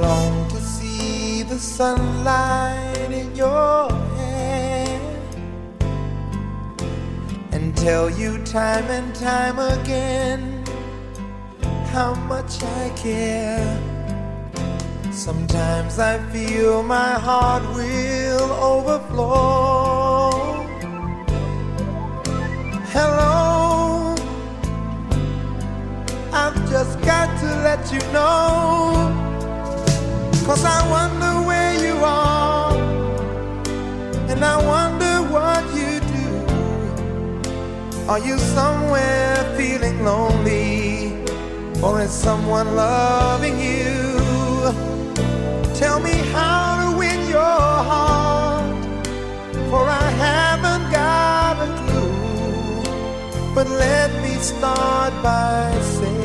Long to see the sunlight in your hair and tell you time and time again how much I care. Sometimes I feel my heart will overflow. Hello, I've just got to let you know. Cause I wonder where you are, and I wonder what you do. Are you somewhere feeling lonely, or is someone loving you? Tell me how to win your heart, for I haven't got a clue. But let me start by saying,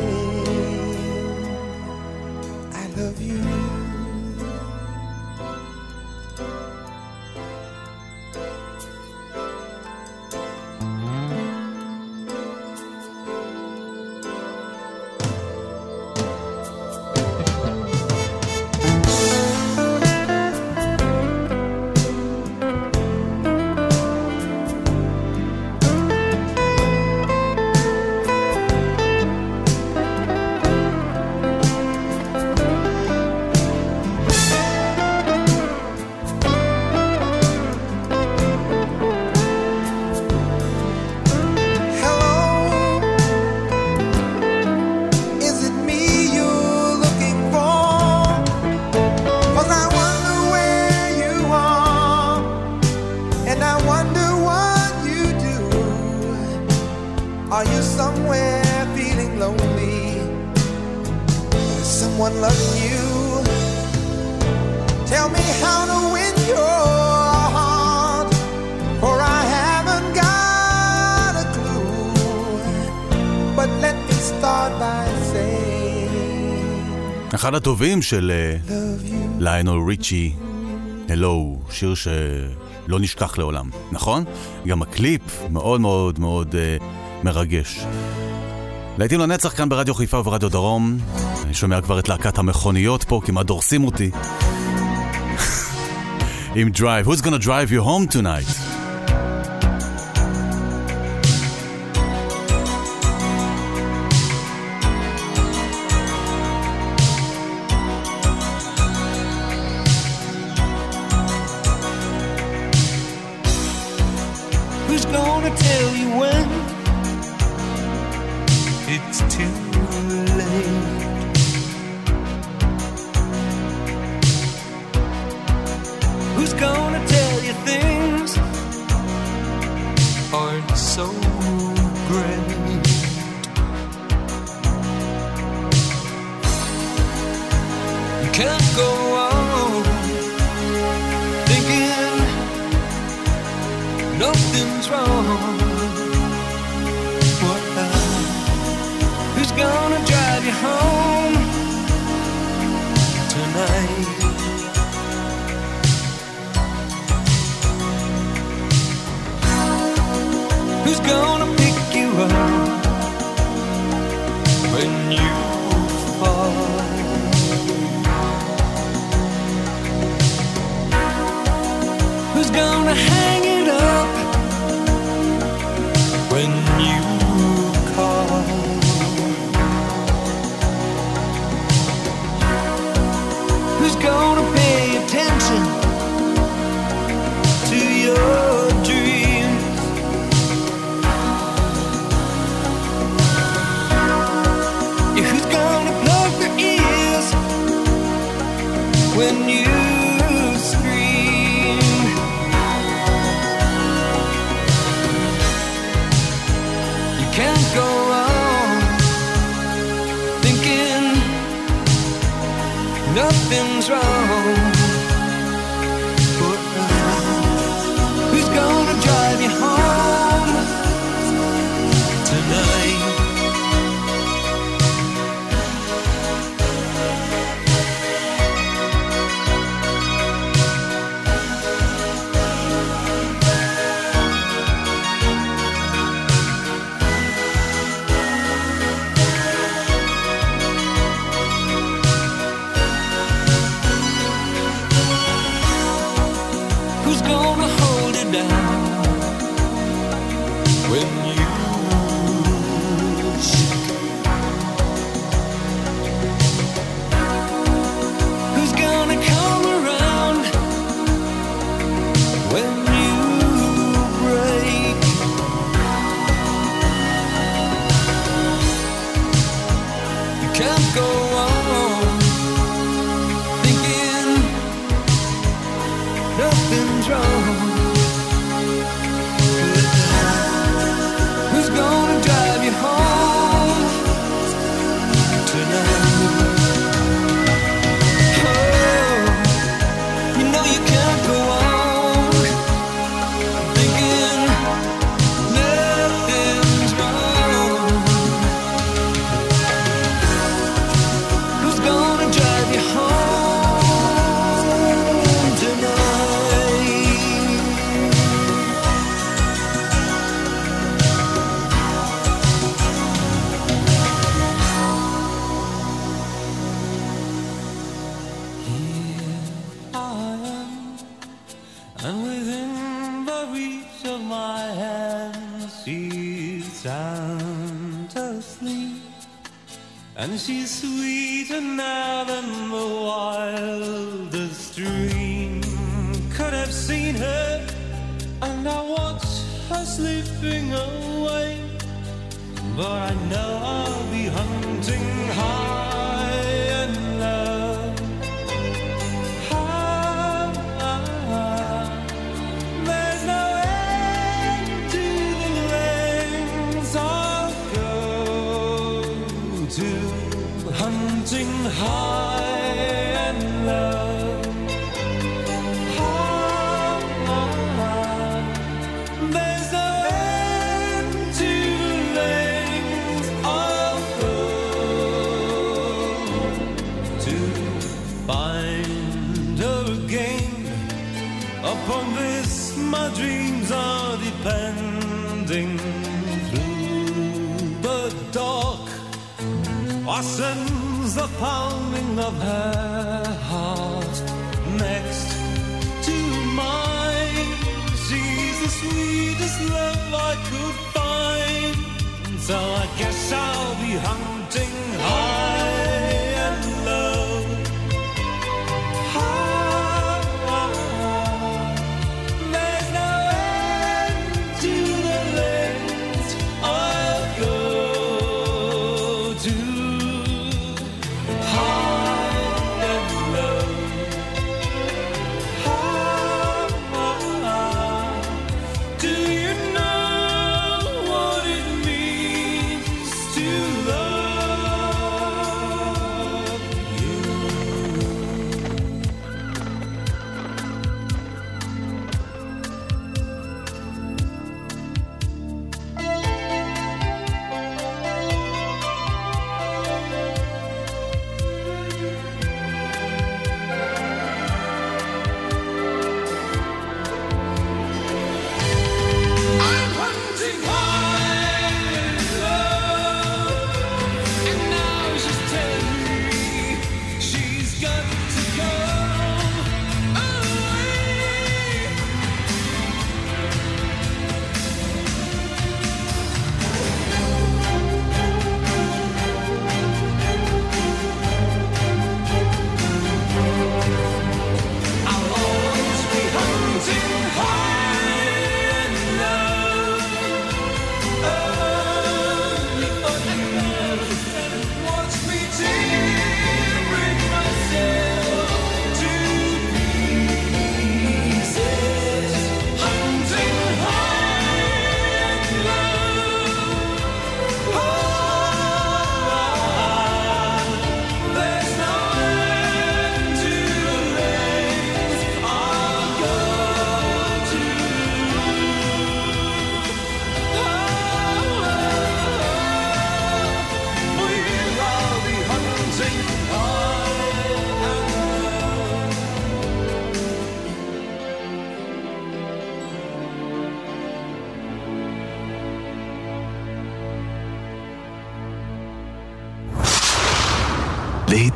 הטובים של אה. ליונל ריצ'י, הלו, שיר שלא נשכח לעולם, נכון? גם הקליפ מאוד מאוד מאוד אה, מרגש. להיטים לנצח כאן ברדיו חיפה וברדיו דרום. אני שומע כבר את להקת המכוניות פה, כמעט דורסים אותי. עם דרייב, Who's gonna drive you home tonight? I the pounding of her heart next to mine. She's the sweetest love I could find, so I guess I'll be hungry.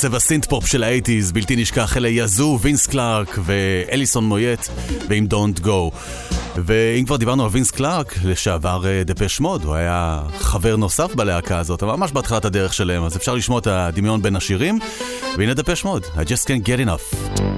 קצב הסינטפופ של האייטיז, בלתי נשכח, אלה יזו, וינס קלארק ואליסון מויט ועם Don't Go. ואם כבר דיברנו על וינס קלארק, לשעבר אה, דפש מוד, הוא היה חבר נוסף בלהקה הזאת, ממש בהתחלת הדרך שלהם, אז אפשר לשמוע את הדמיון בין השירים. והנה דפש מוד, I just can't get enough.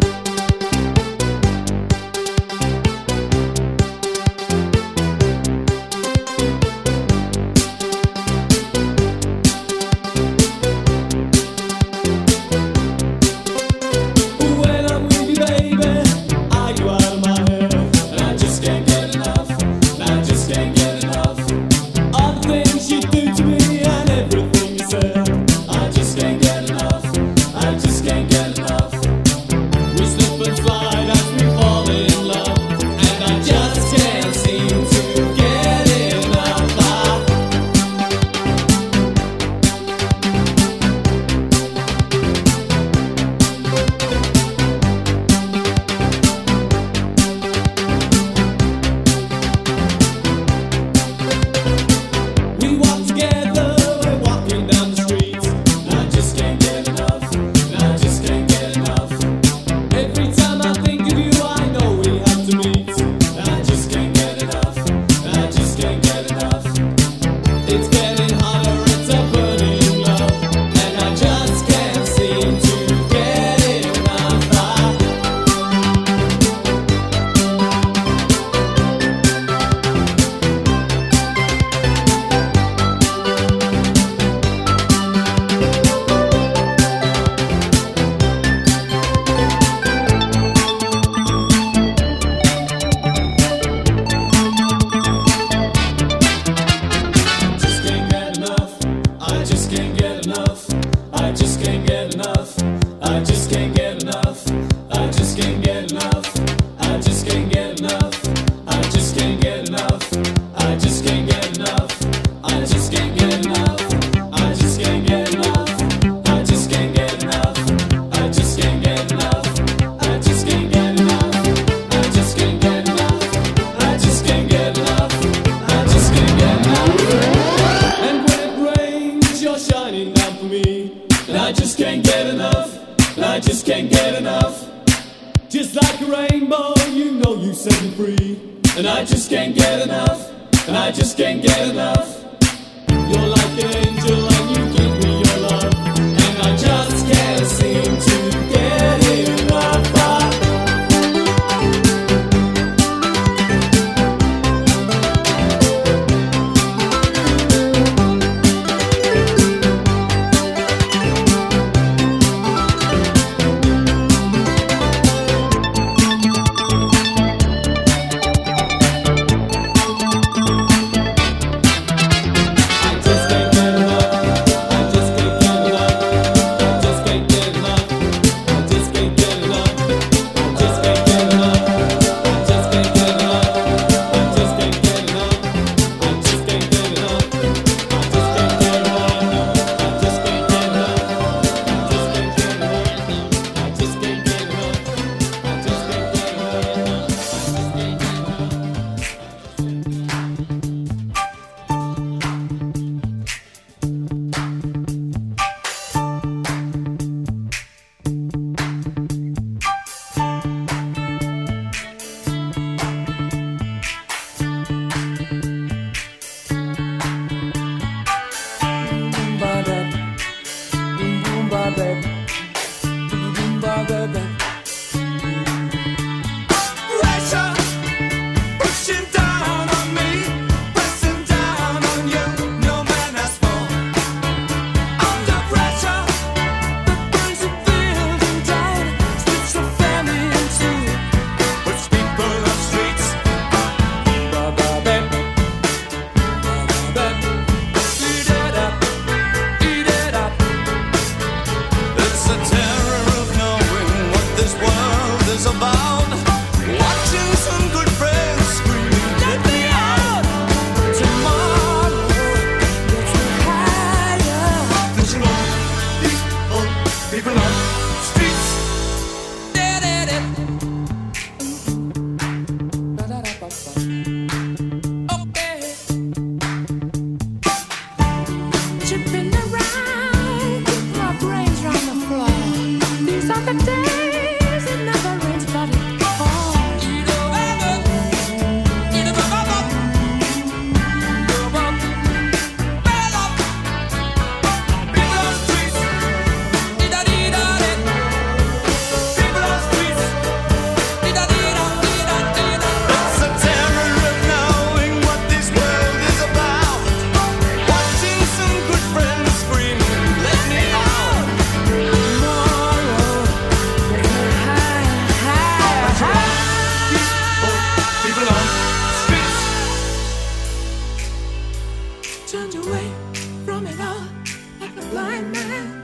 blind man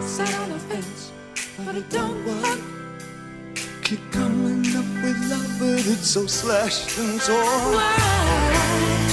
sat on a fence, but it don't work. Keep coming up with love, but it's so slashed and torn. Why?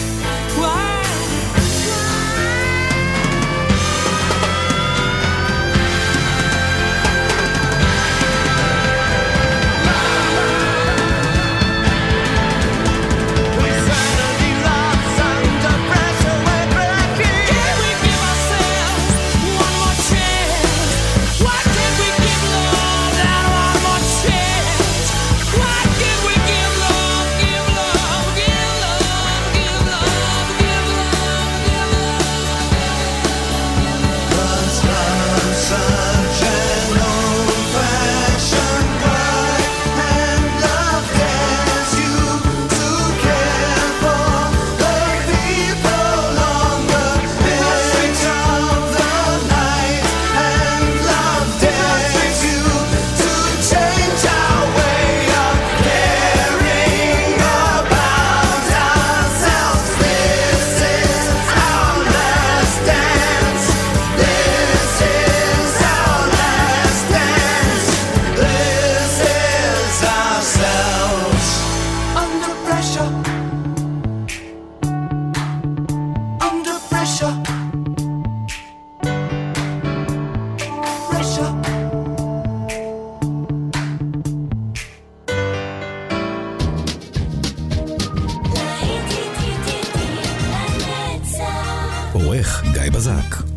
בזק.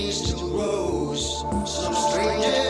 Pain still grows. Some stranger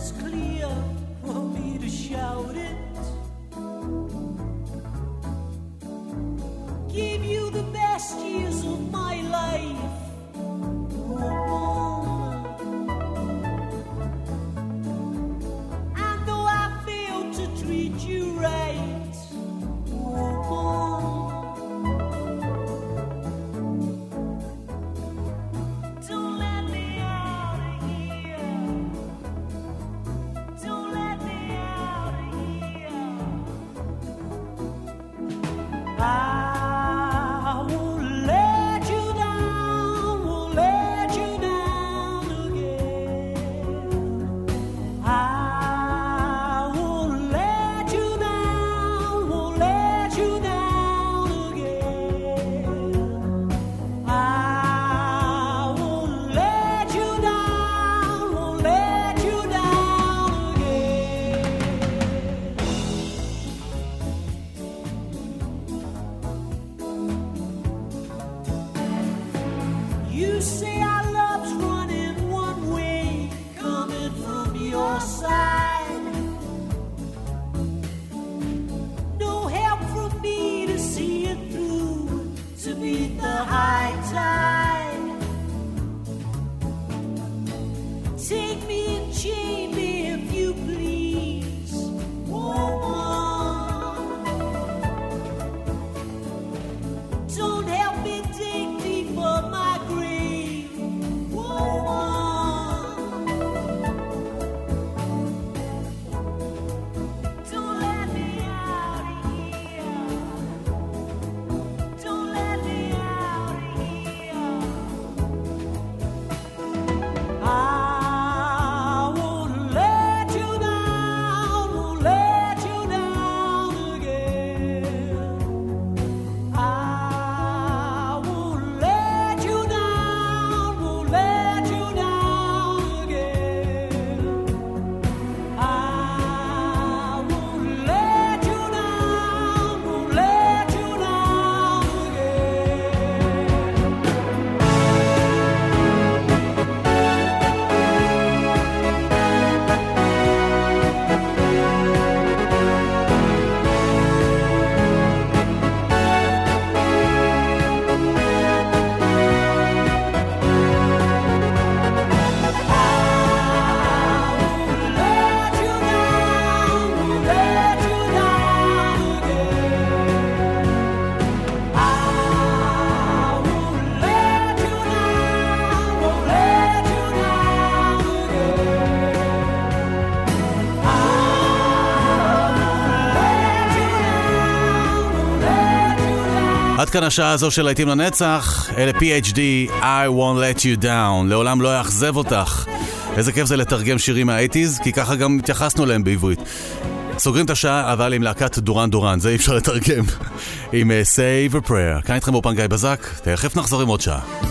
is clear, for me to shout it. עד כאן השעה הזו של להיטים לנצח, אלה PhD, I won't let you down, לעולם לא אאכזב אותך. איזה כיף זה לתרגם שירים מהאייטיז, כי ככה גם התייחסנו אליהם בעברית. סוגרים את השעה, אבל עם להקת דורן דורן, זה אי אפשר לתרגם. עם אה, Save a Prayer. כאן איתכם באופן גיא בזק, תכף נחזור עם עוד שעה.